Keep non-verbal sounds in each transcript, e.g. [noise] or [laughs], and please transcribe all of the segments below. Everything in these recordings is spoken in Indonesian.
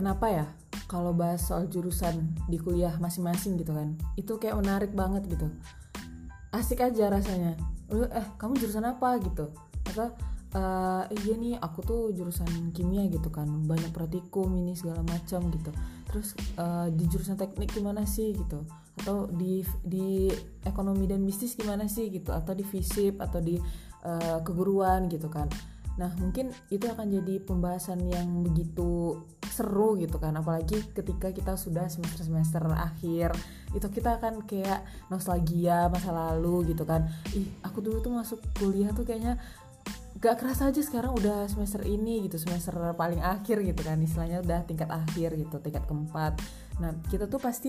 kenapa ya? Kalau bahas soal jurusan di kuliah masing-masing gitu kan. Itu kayak menarik banget gitu. Asik aja rasanya. Lu eh kamu jurusan apa? gitu. Atau eh iya nih aku tuh jurusan kimia gitu kan. Banyak praktikum ini segala macam gitu. Terus eh, di jurusan teknik gimana sih? gitu. Atau di di ekonomi dan bisnis gimana sih gitu. Atau di fisip atau di eh, keguruan gitu kan. Nah mungkin itu akan jadi pembahasan yang begitu seru gitu kan apalagi ketika kita sudah semester semester akhir itu kita akan kayak nostalgia masa lalu gitu kan. Ih aku dulu tuh masuk kuliah tuh kayaknya gak kerasa aja sekarang udah semester ini gitu semester paling akhir gitu kan istilahnya udah tingkat akhir gitu tingkat keempat. Nah kita tuh pasti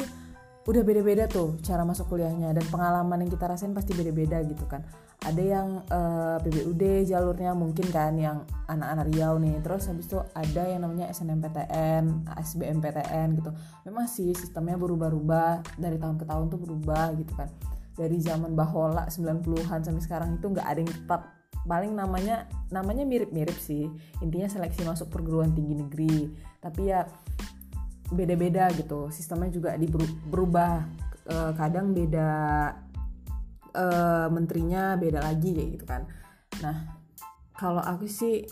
udah beda-beda tuh cara masuk kuliahnya dan pengalaman yang kita rasain pasti beda-beda gitu kan. Ada yang eh, PBUD jalurnya mungkin kan yang anak-anak Riau nih terus habis itu ada yang namanya SNMPTN SBMPTN gitu. Memang sih sistemnya berubah-ubah dari tahun ke tahun tuh berubah gitu kan. Dari zaman bahola 90-an sampai sekarang itu nggak ada yang tetap. Paling namanya namanya mirip-mirip sih. Intinya seleksi masuk perguruan tinggi negeri. Tapi ya beda-beda gitu. Sistemnya juga diberu- berubah. Eh, kadang beda eh, menterinya beda lagi kayak gitu kan. Nah kalau aku sih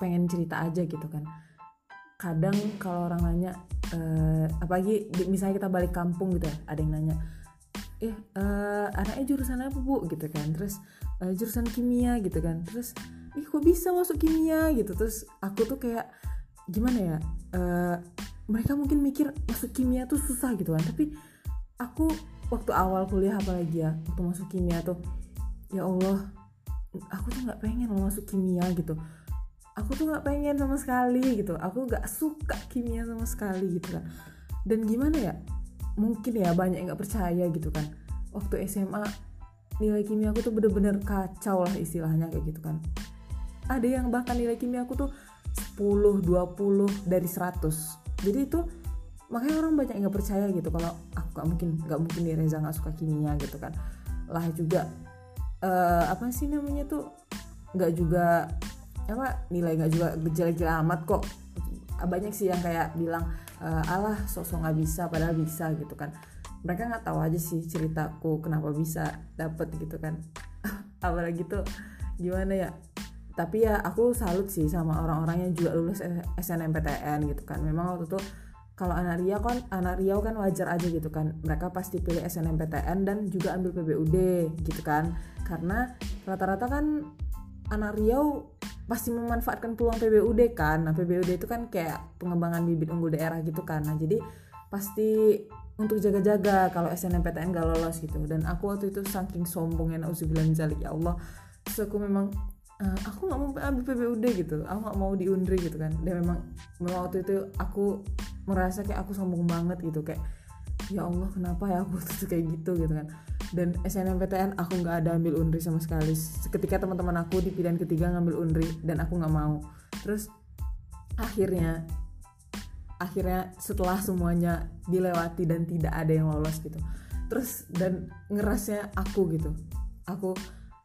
pengen cerita aja gitu kan. Kadang kalau orang nanya eh, apalagi di- misalnya kita balik kampung gitu ya ada yang nanya eh eh, anaknya jurusan apa bu? Gitu kan. Terus eh, jurusan kimia gitu kan. Terus ih kok bisa masuk kimia? Gitu. Terus aku tuh kayak gimana ya eh, mereka mungkin mikir masuk kimia tuh susah gitu kan. Tapi aku waktu awal kuliah apalagi ya waktu masuk kimia tuh ya Allah aku tuh nggak pengen loh masuk kimia gitu. Aku tuh nggak pengen sama sekali gitu. Aku nggak suka kimia sama sekali gitu kan. Dan gimana ya mungkin ya banyak yang nggak percaya gitu kan. Waktu SMA nilai kimia aku tuh bener-bener kacau lah istilahnya kayak gitu kan. Ada yang bahkan nilai kimia aku tuh 10, 20 dari 100 jadi itu makanya orang banyak nggak percaya gitu kalau aku gak mungkin nggak mungkin nih Reza nggak suka kimia gitu kan. Lah juga eh, apa sih namanya tuh nggak juga apa nilai nggak juga jelek-jelek amat kok. Banyak sih yang kayak bilang eh, alah sosok nggak bisa padahal bisa gitu kan. Mereka nggak tahu aja sih ceritaku kenapa bisa dapet gitu kan. [laughs] Apalagi tuh gimana ya tapi ya aku salut sih sama orang-orang yang juga lulus SNMPTN gitu kan. Memang waktu itu kalau anak Riau kan anak Riau kan wajar aja gitu kan. Mereka pasti pilih SNMPTN dan juga ambil PBUD gitu kan. Karena rata-rata kan anak Riau pasti memanfaatkan peluang PBUD kan. Nah PBUD itu kan kayak pengembangan bibit unggul daerah gitu kan. Nah jadi pasti untuk jaga-jaga kalau SNMPTN gak lolos gitu. Dan aku waktu itu saking sombongnya nauzubillah ya Allah terus aku memang eh, aku nggak mau ambil PBUD gitu. Aku nggak mau di Undri gitu kan. Dan memang memang waktu itu aku merasa kayak aku sombong banget gitu. Kayak ya Allah kenapa ya aku tuh [laughs] kayak gitu gitu kan. Dan SNMPTN aku nggak ada ambil Undri sama sekali. Ketika teman-teman aku di pilihan ketiga ngambil Undri dan aku nggak mau. Terus akhirnya akhirnya setelah semuanya dilewati dan tidak ada yang lolos gitu. Terus dan ngerasnya aku gitu. Aku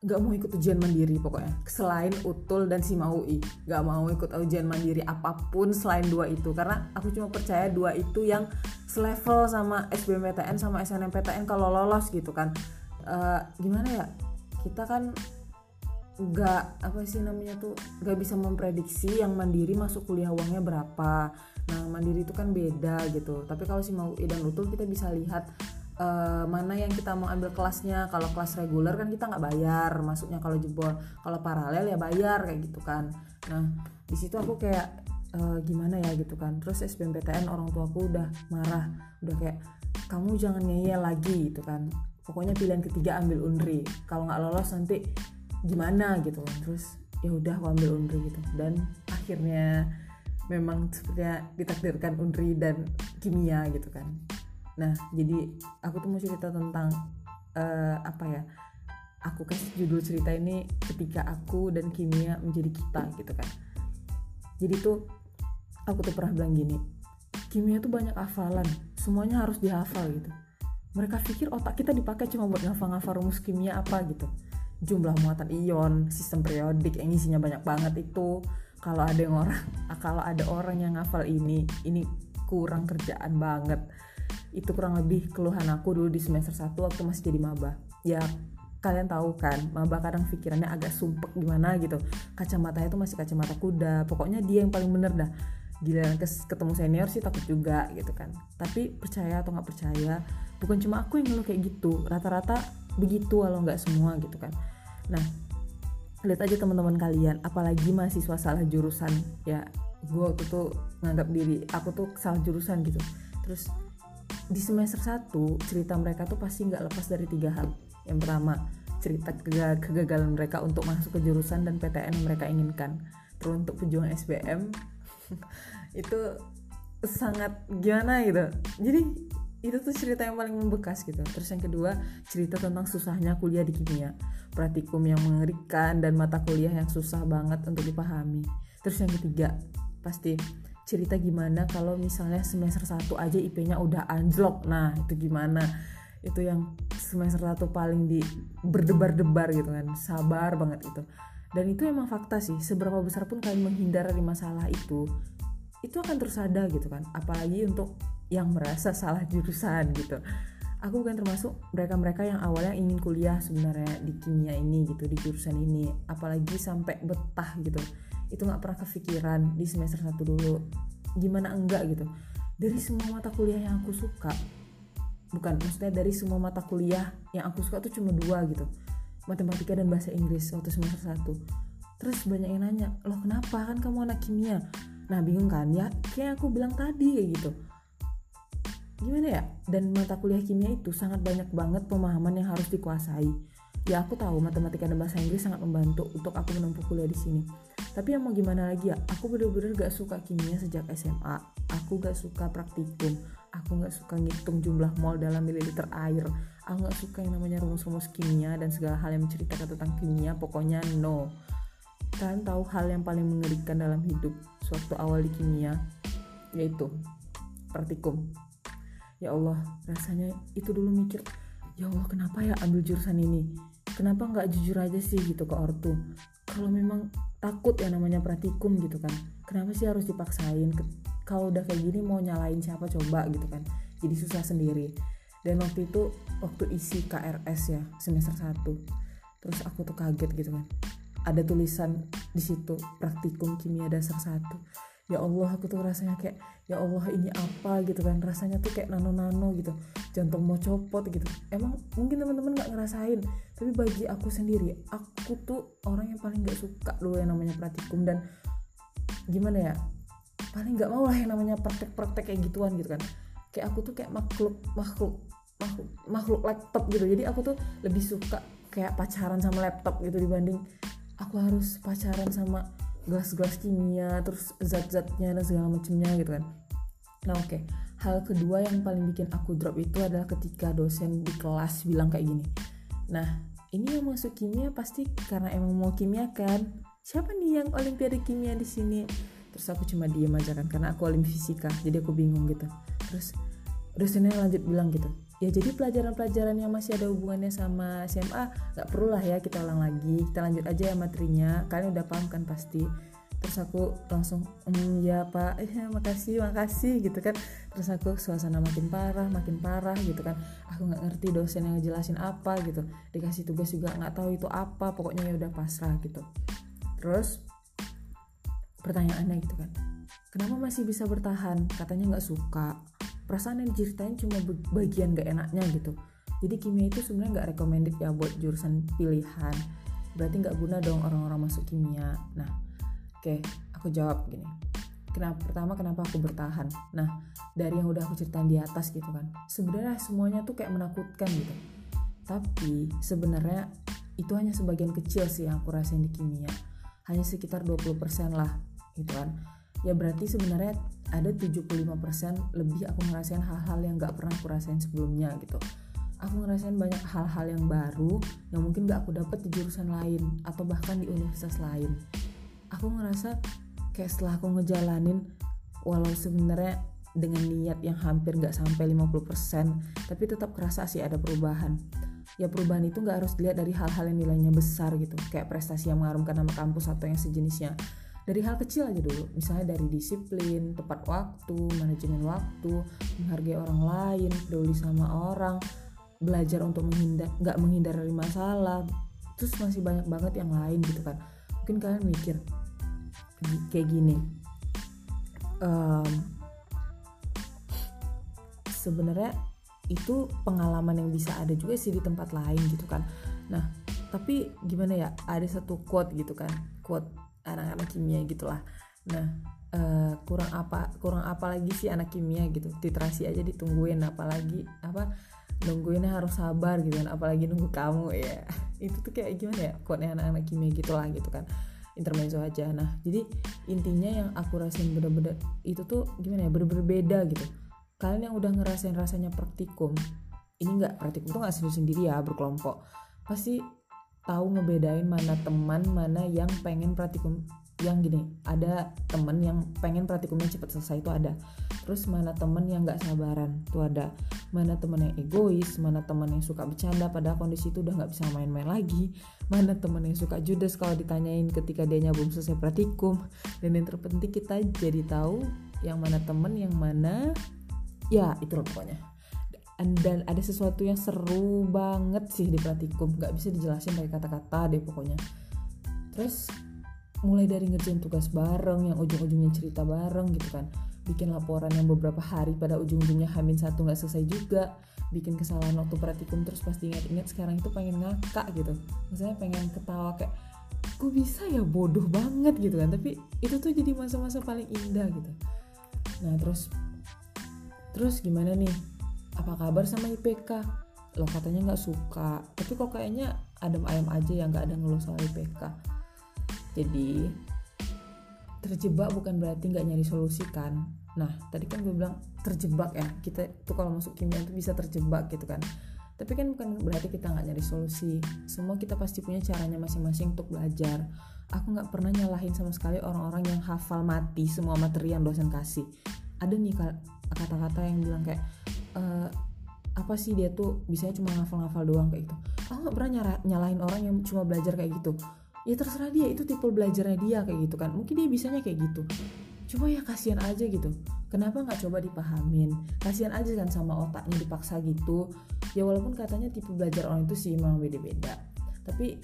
nggak mau ikut ujian mandiri pokoknya. Selain utul dan sima UI nggak mau ikut ujian mandiri apa pun selain dua itu. Karena aku cuma percaya dua itu yang selevel sama SBMPTN sama SNMPTN kalau lolos gitu kan. Eh, gimana ya? Kita kan nggak apa sih namanya tuh nggak bisa memprediksi yang mandiri masuk kuliah uangnya berapa. Nah mandiri itu kan beda gitu. Tapi kalau si mau dan utul kita bisa lihat eh, mana yang kita mau ambil kelasnya. Kalau kelas reguler kan kita nggak bayar masuknya kalau jebol kalau paralel ya bayar kayak gitu kan. Nah di situ aku kayak eh, gimana ya gitu kan. Terus SBMPTN orang tua aku udah marah udah kayak kamu jangan ngeyel lagi gitu kan. Pokoknya pilihan ketiga ambil unri. Kalau nggak lolos nanti gimana gitu kan. Terus ya udah aku ambil unri gitu. Dan akhirnya memang sepertinya ditakdirkan unri dan kimia gitu kan nah jadi aku tuh mau cerita tentang eh, apa ya aku kasih judul cerita ini ketika aku dan kimia menjadi kita gitu kan. Jadi tuh aku tuh pernah bilang gini kimia tuh banyak hafalan semuanya harus dihafal gitu. Mereka pikir otak kita dipakai cuma buat ngafal-ngafal rumus kimia apa gitu. Jumlah muatan ion sistem periodik yang isinya banyak banget itu. Kalau ada yang orang [laughs] kalau ada orang yang ngafal ini ini kurang kerjaan banget itu kurang lebih keluhan aku dulu di semester 1 waktu masih jadi maba. Ya kalian tahu kan maba kadang pikirannya agak sumpek gimana gitu. Kacamatanya itu masih kacamata kuda. Pokoknya dia yang paling bener dah. Gila ketemu senior sih takut juga gitu kan. Tapi percaya atau nggak percaya bukan cuma aku yang ngeluh kayak gitu. Rata-rata begitu walau nggak semua gitu kan. Nah lihat aja teman-teman kalian. Apalagi mahasiswa salah jurusan. Ya gue waktu tuh nganggap diri aku tuh salah jurusan gitu. Terus di semester 1 cerita mereka tuh pasti nggak lepas dari tiga hal. Yang pertama cerita kegagalan mereka untuk masuk ke jurusan dan PTN yang mereka inginkan. Terus untuk pejuang SBM [laughs] itu sangat gimana gitu. Jadi itu tuh cerita yang paling membekas gitu. Terus yang kedua cerita tentang susahnya kuliah di kimia. Praktikum yang mengerikan dan mata kuliah yang susah banget untuk dipahami. Terus yang ketiga pasti cerita gimana kalau misalnya semester 1 aja IP-nya udah anjlok? Nah itu gimana? Itu yang semester 1 paling di berdebar-debar gitu kan. Sabar banget itu. Dan itu emang fakta sih seberapa besar pun kalian menghindar dari masalah itu itu akan terus ada gitu kan. Apalagi untuk yang merasa salah jurusan gitu. Aku bukan termasuk mereka-mereka yang awalnya ingin kuliah sebenarnya di kimia ini gitu di jurusan ini. Apalagi sampai betah gitu itu nggak pernah kepikiran di semester satu dulu. Gimana enggak gitu. Dari semua mata kuliah yang aku suka bukan maksudnya dari semua mata kuliah yang aku suka tuh cuma dua gitu. Matematika dan bahasa Inggris waktu semester satu. Terus banyak yang nanya loh kenapa? Kan kamu anak kimia. Nah bingung kan? Ya kayak aku bilang tadi kayak gitu. Gimana ya? Dan mata kuliah kimia itu sangat banyak banget pemahaman yang harus dikuasai. Ya aku tahu matematika dan bahasa Inggris sangat membantu untuk aku menempuh kuliah di sini tapi yang mau gimana lagi ya? Aku bener-bener gak suka kimia sejak SMA aku gak suka praktikum. Aku gak suka ngitung jumlah mol dalam mililiter air. Aku gak suka yang namanya rumus-rumus kimia dan segala hal yang menceritakan tentang kimia. Pokoknya no. Kalian tahu hal yang paling mengerikan dalam hidup suatu awal di kimia? Yaitu praktikum. Ya Allah rasanya itu dulu mikir ya Allah kenapa ya ambil jurusan ini? Kenapa nggak jujur aja sih gitu ke ortu. Kalau memang takut ya namanya praktikum gitu kan. Kenapa sih harus dipaksain? Kalau udah kayak gini mau nyalain siapa coba gitu kan. Jadi susah sendiri. Dan waktu itu waktu isi KRS ya semester 1 terus aku tuh kaget gitu kan. Ada tulisan di situ praktikum kimia dasar 1 ya Allah aku tuh rasanya kayak ya Allah ini apa gitu kan? Rasanya tuh kayak nano-nano gitu. Jantung mau copot gitu. Emang mungkin teman-teman nggak ngerasain. Tapi bagi aku sendiri aku tuh orang yang paling nggak suka loh yang namanya praktikum. Dan gimana ya? Paling nggak mau lah yang namanya praktek-praktek kayak gituan gitu kan. Kayak aku tuh kayak makhluk makhluk makhluk makhluk laptop gitu. Jadi aku tuh lebih suka kayak pacaran sama laptop gitu dibanding aku harus pacaran sama gelas-gelas kimia terus zat-zatnya dan segala macamnya gitu kan. Nah oke. Okay. hal kedua yang paling bikin aku drop itu adalah ketika dosen di kelas bilang kayak gini. Nah ini yang masuk kimia pasti karena emang mau kimia kan? Siapa nih yang olimpiade kimia di sini? Terus aku cuma diem aja kan karena aku olimpiade fisika jadi aku bingung gitu. Terus dosennya lanjut bilang gitu ya jadi pelajaran-pelajaran yang masih ada hubungannya sama SMA nggak perlu lah ya kita ulang lagi. Kita lanjut aja ya materinya. Kalian udah paham kan pasti. Terus aku langsung mm, ya pak. [laughs] Ya makasih makasih gitu kan. Terus aku suasana makin parah makin parah gitu kan. Aku nggak ngerti dosen yang ngejelasin apa gitu. Dikasih tugas juga nggak tahu itu apa pokoknya ya udah pasrah gitu. Terus pertanyaannya gitu kan. Kenapa masih bisa bertahan? Katanya nggak suka perasaan yang diceritain cuma bagian gak enaknya gitu. Jadi kimia itu sebenarnya nggak recommended ya buat jurusan pilihan. Berarti nggak guna dong orang-orang masuk kimia. Nah oke okay, aku jawab gini. Kenapa pertama kenapa aku bertahan? Nah dari yang udah aku ceritain di atas gitu kan. Sebenarnya semuanya tuh kayak menakutkan gitu. Tapi sebenarnya itu hanya sebagian kecil sih yang aku rasain di kimia. Hanya sekitar 20% lah gitu kan ya berarti sebenarnya ada 75% lebih aku ngerasain hal-hal yang gak pernah aku rasain sebelumnya gitu. Aku ngerasain banyak hal-hal yang baru yang mungkin gak aku dapet di jurusan lain atau bahkan di universitas lain. Aku ngerasa kayak setelah aku ngejalanin walau sebenarnya dengan niat yang hampir gak sampai 50% tapi tetap kerasa sih ada perubahan. Ya perubahan itu gak harus dilihat dari hal-hal yang nilainya besar gitu kayak prestasi yang mengharumkan nama kampus atau yang sejenisnya dari hal kecil aja dulu. Misalnya dari disiplin tepat waktu manajemen waktu menghargai orang lain peduli sama orang belajar untuk menghindar nggak menghindar dari masalah. Terus masih banyak banget yang lain gitu kan. Mungkin kalian mikir kayak gini. Um, sebenarnya itu pengalaman yang bisa ada juga sih di tempat lain gitu kan. Nah tapi gimana ya? Ada satu quote gitu kan. Quote anak-anak kimia gitulah. Nah uh, kurang apa kurang apa lagi sih anak kimia gitu? Titrasi aja ditungguin apalagi apa nungguinnya harus sabar gitu kan apalagi nunggu kamu ya. [laughs] Itu tuh kayak gimana ya quote anak-anak kimia gitulah gitu kan. Intermezzo aja. Nah jadi intinya yang aku rasain bener-bener itu tuh gimana ya bener-bener beda gitu. Kalian yang udah ngerasain rasanya praktikum ini nggak praktikum tuh nggak sendiri sendiri ya berkelompok. Pasti tahu ngebedain mana teman mana yang pengen praktikum yang gini ada temen yang pengen praktikumnya cepat selesai itu ada. Terus mana temen yang nggak sabaran itu ada. Mana temen yang egois mana temen yang suka bercanda pada kondisi itu udah nggak bisa main-main lagi. Mana temen yang suka judes kalau ditanyain ketika dia belum selesai praktikum dan yang terpenting kita jadi tahu yang mana temen yang mana ya itu loh pokoknya dan ada sesuatu yang seru banget sih di praktikum nggak bisa dijelasin dari kata-kata deh pokoknya. Terus mulai dari ngerjain tugas bareng yang ujung-ujungnya cerita bareng gitu kan. Bikin laporan yang beberapa hari pada ujung-ujungnya hamin satu nggak selesai juga. Bikin kesalahan waktu praktikum terus pasti ingat-ingat sekarang itu pengen ngakak gitu. Misalnya pengen ketawa kayak kok bisa ya? Bodoh banget gitu kan. Tapi itu tuh jadi masa-masa paling indah gitu. Nah terus terus gimana nih apa kabar sama IPK lo katanya nggak suka. Tapi kok kayaknya adem ayam aja yang nggak ada ngeluh soal IPK jadi terjebak bukan berarti nggak nyari solusi kan? Nah tadi kan gue bilang terjebak ya. Kita tuh kalau masuk kimia itu bisa terjebak gitu kan. Tapi kan bukan berarti kita nggak nyari solusi. Semua kita pasti punya caranya masing-masing untuk belajar. Aku nggak pernah nyalahin sama sekali orang-orang yang hafal mati semua materi yang dosen kasih. Ada nih kata-kata yang bilang kayak uh, apa sih dia tuh bisanya cuma ngafal-ngafal doang kayak gitu. Aku nggak pernah nyara, nyalahin orang yang cuma belajar kayak gitu. Ya terserah dia itu tipe belajarnya dia kayak gitu kan. Mungkin dia bisanya kayak gitu. Cuma ya kasihan aja gitu. Kenapa nggak coba dipahamin? Kasihan aja kan sama otaknya dipaksa gitu. Ya walaupun katanya tipe belajar orang itu sih memang beda-beda. Tapi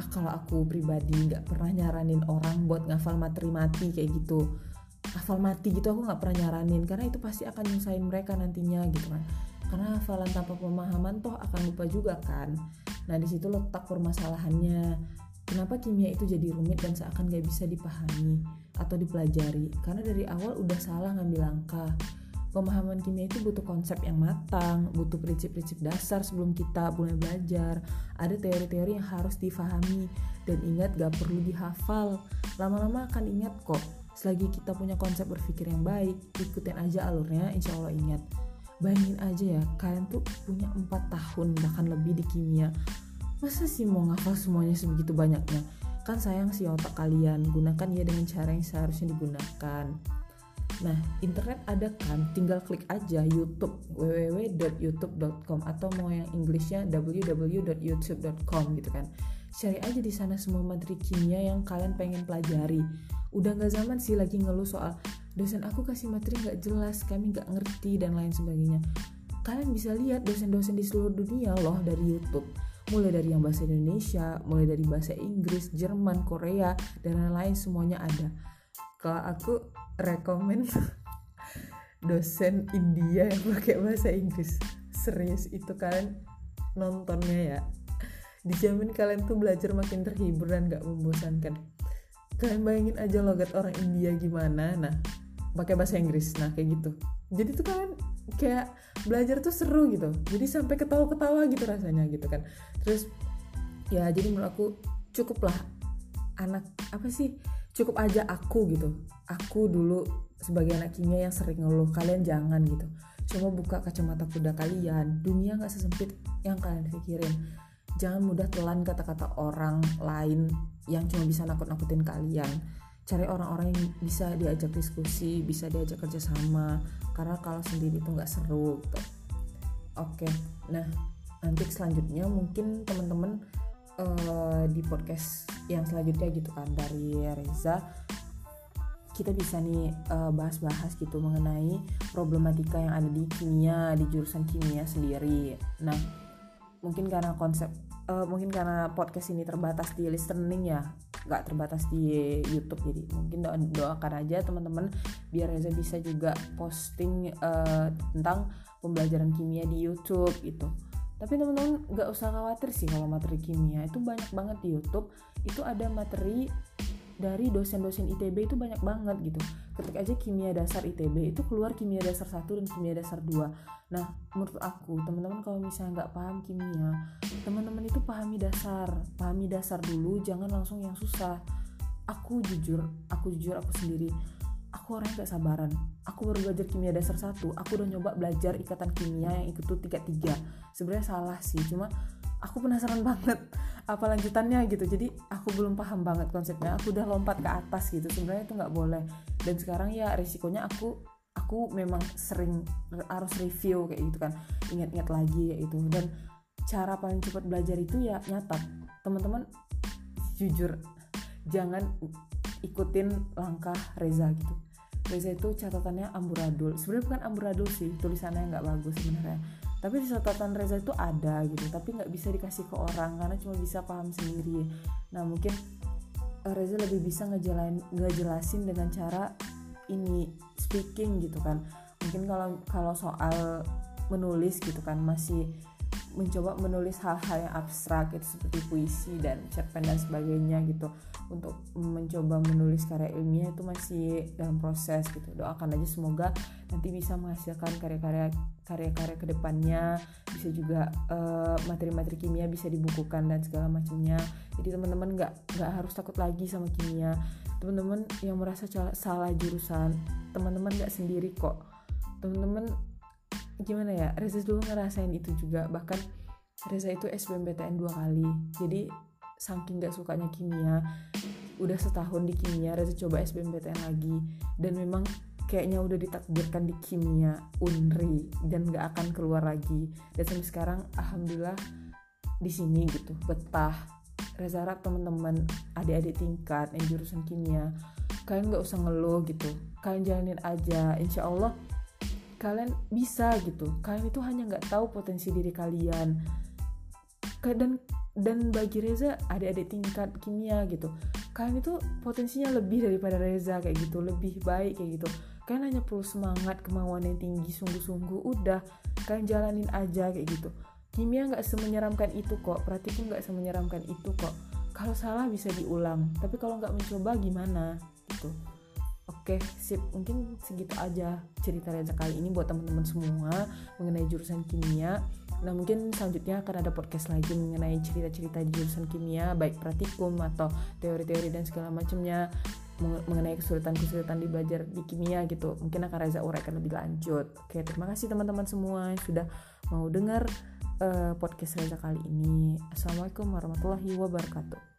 ah, kalau aku pribadi nggak pernah nyaranin orang buat ngafal materi mati kayak gitu hafal mati gitu aku nggak pernah nyaranin karena itu pasti akan nyusahin mereka nantinya gitu kan. Karena hafalan tanpa pemahaman toh akan lupa juga kan. Nah di situ letak permasalahannya. Kenapa kimia itu jadi rumit dan seakan gak bisa dipahami atau dipelajari? Karena dari awal udah salah ngambil langkah. Pemahaman kimia itu butuh konsep yang matang, butuh prinsip-prinsip dasar sebelum kita mulai belajar. Ada teori-teori yang harus difahami dan ingat gak perlu dihafal. Lama-lama akan ingat kok selagi kita punya konsep berpikir yang baik ikutin aja alurnya insya Allah ingat. Bayangin aja ya kalian tuh punya 4 tahun bahkan lebih di kimia. Masa sih mau ngafal semuanya sebegitu banyaknya? Kan sayang sih otak kalian gunakan ya dengan cara yang seharusnya digunakan. Nah, internet ada kan, tinggal klik aja YouTube www.youtube.com atau mau yang Inggrisnya www.youtube.com gitu kan. Cari aja di sana semua materi kimia yang kalian pengen pelajari. Udah nggak zaman sih lagi ngeluh soal dosen aku kasih materi nggak jelas kami nggak ngerti dan lain sebagainya. Kalian bisa lihat dosen-dosen di seluruh dunia loh dari YouTube. Mulai dari yang bahasa Indonesia mulai dari bahasa Inggris Jerman Korea dan lain-lain semuanya ada. Kalau aku rekomend [laughs] dosen India yang pakai bahasa Inggris. Serius itu kalian nontonnya ya dijamin kalian tuh belajar makin terhibur dan gak membosankan. Kalian bayangin aja logat orang India gimana. Nah pakai bahasa Inggris. Nah kayak gitu. Jadi tuh kalian kayak belajar tuh seru gitu. Jadi sampai ketawa-ketawa gitu rasanya gitu kan. Terus ya jadi menurut aku cukup lah anak apa sih? Cukup aja aku gitu. Aku dulu sebagai anak kimia yang sering ngeluh kalian jangan gitu. Coba buka kacamata kuda kalian dunia nggak sesempit yang kalian pikirin jangan mudah telan kata-kata orang lain yang cuma bisa nakut-nakutin kalian. Cari orang-orang yang bisa diajak diskusi bisa diajak kerjasama karena kalau sendiri itu nggak seru gitu. Oke nah nanti selanjutnya mungkin teman-teman uh, di podcast yang selanjutnya gitu kan dari Reza kita bisa nih uh, bahas-bahas gitu mengenai problematika yang ada di kimia di jurusan kimia sendiri. Nah, mungkin karena konsep uh, mungkin karena podcast ini terbatas di listening ya nggak terbatas di YouTube. Jadi mungkin doa doakan aja teman-teman biar Reza bisa juga posting uh, tentang pembelajaran kimia di YouTube gitu. Tapi teman-teman nggak usah khawatir sih kalau materi kimia. Itu banyak banget di YouTube. Itu ada materi dari dosen-dosen ITB itu banyak banget gitu. Ketik aja kimia dasar ITB itu keluar kimia dasar 1 dan kimia dasar 2 nah menurut aku teman-teman kalau misalnya nggak paham kimia teman-teman itu pahami dasar pahami dasar dulu jangan langsung yang susah. Aku jujur aku jujur aku sendiri aku orang gak sabaran. Aku baru belajar kimia dasar satu aku udah nyoba belajar ikatan kimia yang ikut tuh tiga tiga. Sebenarnya salah sih cuma aku penasaran [laughs] banget apa lanjutannya gitu. Jadi aku belum paham banget konsepnya. Aku udah lompat ke atas gitu. Sebenarnya itu nggak boleh. Dan sekarang ya risikonya aku aku memang sering harus review kayak gitu kan. Ingat-ingat lagi kayak gitu. Dan cara paling cepat belajar itu ya nyatat teman-teman jujur jangan ikutin langkah Reza gitu. Reza itu catatannya amburadul. Sebenarnya bukan amburadul sih tulisannya nggak bagus sebenarnya tapi di catatan Reza itu ada gitu tapi nggak bisa dikasih ke orang karena cuma bisa paham sendiri. Nah mungkin eh, Reza lebih bisa ngejelain ngejelasin dengan cara ini speaking gitu kan. Mungkin kalau kalau soal menulis gitu kan masih mencoba menulis hal-hal yang abstrak gitu seperti puisi dan cerpen dan sebagainya gitu untuk mencoba menulis karya ilmiah itu masih dalam proses gitu. Doakan aja semoga nanti bisa menghasilkan karya-karya karya-karya ke depannya bisa juga uh, materi-materi kimia bisa dibukukan dan segala macamnya. Jadi teman-teman nggak nggak harus takut lagi sama kimia. Teman-teman yang merasa salah jurusan teman-teman nggak sendiri kok. Teman-teman gimana ya Reza dulu ngerasain itu juga. Bahkan Reza itu SBMPTN dua kali. Jadi saking gak sukanya kimia udah setahun di kimia Reza coba SBMPTN lagi dan memang kayaknya udah ditakdirkan di kimia unri dan gak akan keluar lagi. Dan sampai sekarang alhamdulillah di sini gitu betah. Reza harap teman-teman adik-adik tingkat yang jurusan kimia kalian gak usah ngeluh gitu. Kalian jalanin aja. Insya Allah kalian bisa gitu. Kalian itu hanya nggak tahu potensi diri kalian. Dan dan bagi Reza adik-adik tingkat kimia gitu. Kalian itu potensinya lebih daripada Reza kayak gitu. Lebih baik kayak gitu. Kalian hanya perlu semangat kemauan yang tinggi sungguh-sungguh udah. Kalian jalanin aja kayak gitu. Kimia nggak semenyeramkan itu kok. Praktikum nggak semenyeramkan itu kok. Kalau salah bisa diulang. Tapi kalau nggak mencoba gimana? Gitu. Oke, sip. Mungkin segitu aja cerita Reza kali ini buat teman-teman semua mengenai jurusan kimia. Nah, mungkin selanjutnya akan ada podcast lagi mengenai cerita-cerita jurusan kimia, baik praktikum atau teori-teori dan segala macamnya mengenai kesulitan-kesulitan di belajar di kimia gitu. Mungkin akan Reza uraikan lebih lanjut. Oke, terima kasih teman-teman semua yang sudah mau dengar uh, podcast Reza kali ini. Assalamualaikum warahmatullahi wabarakatuh.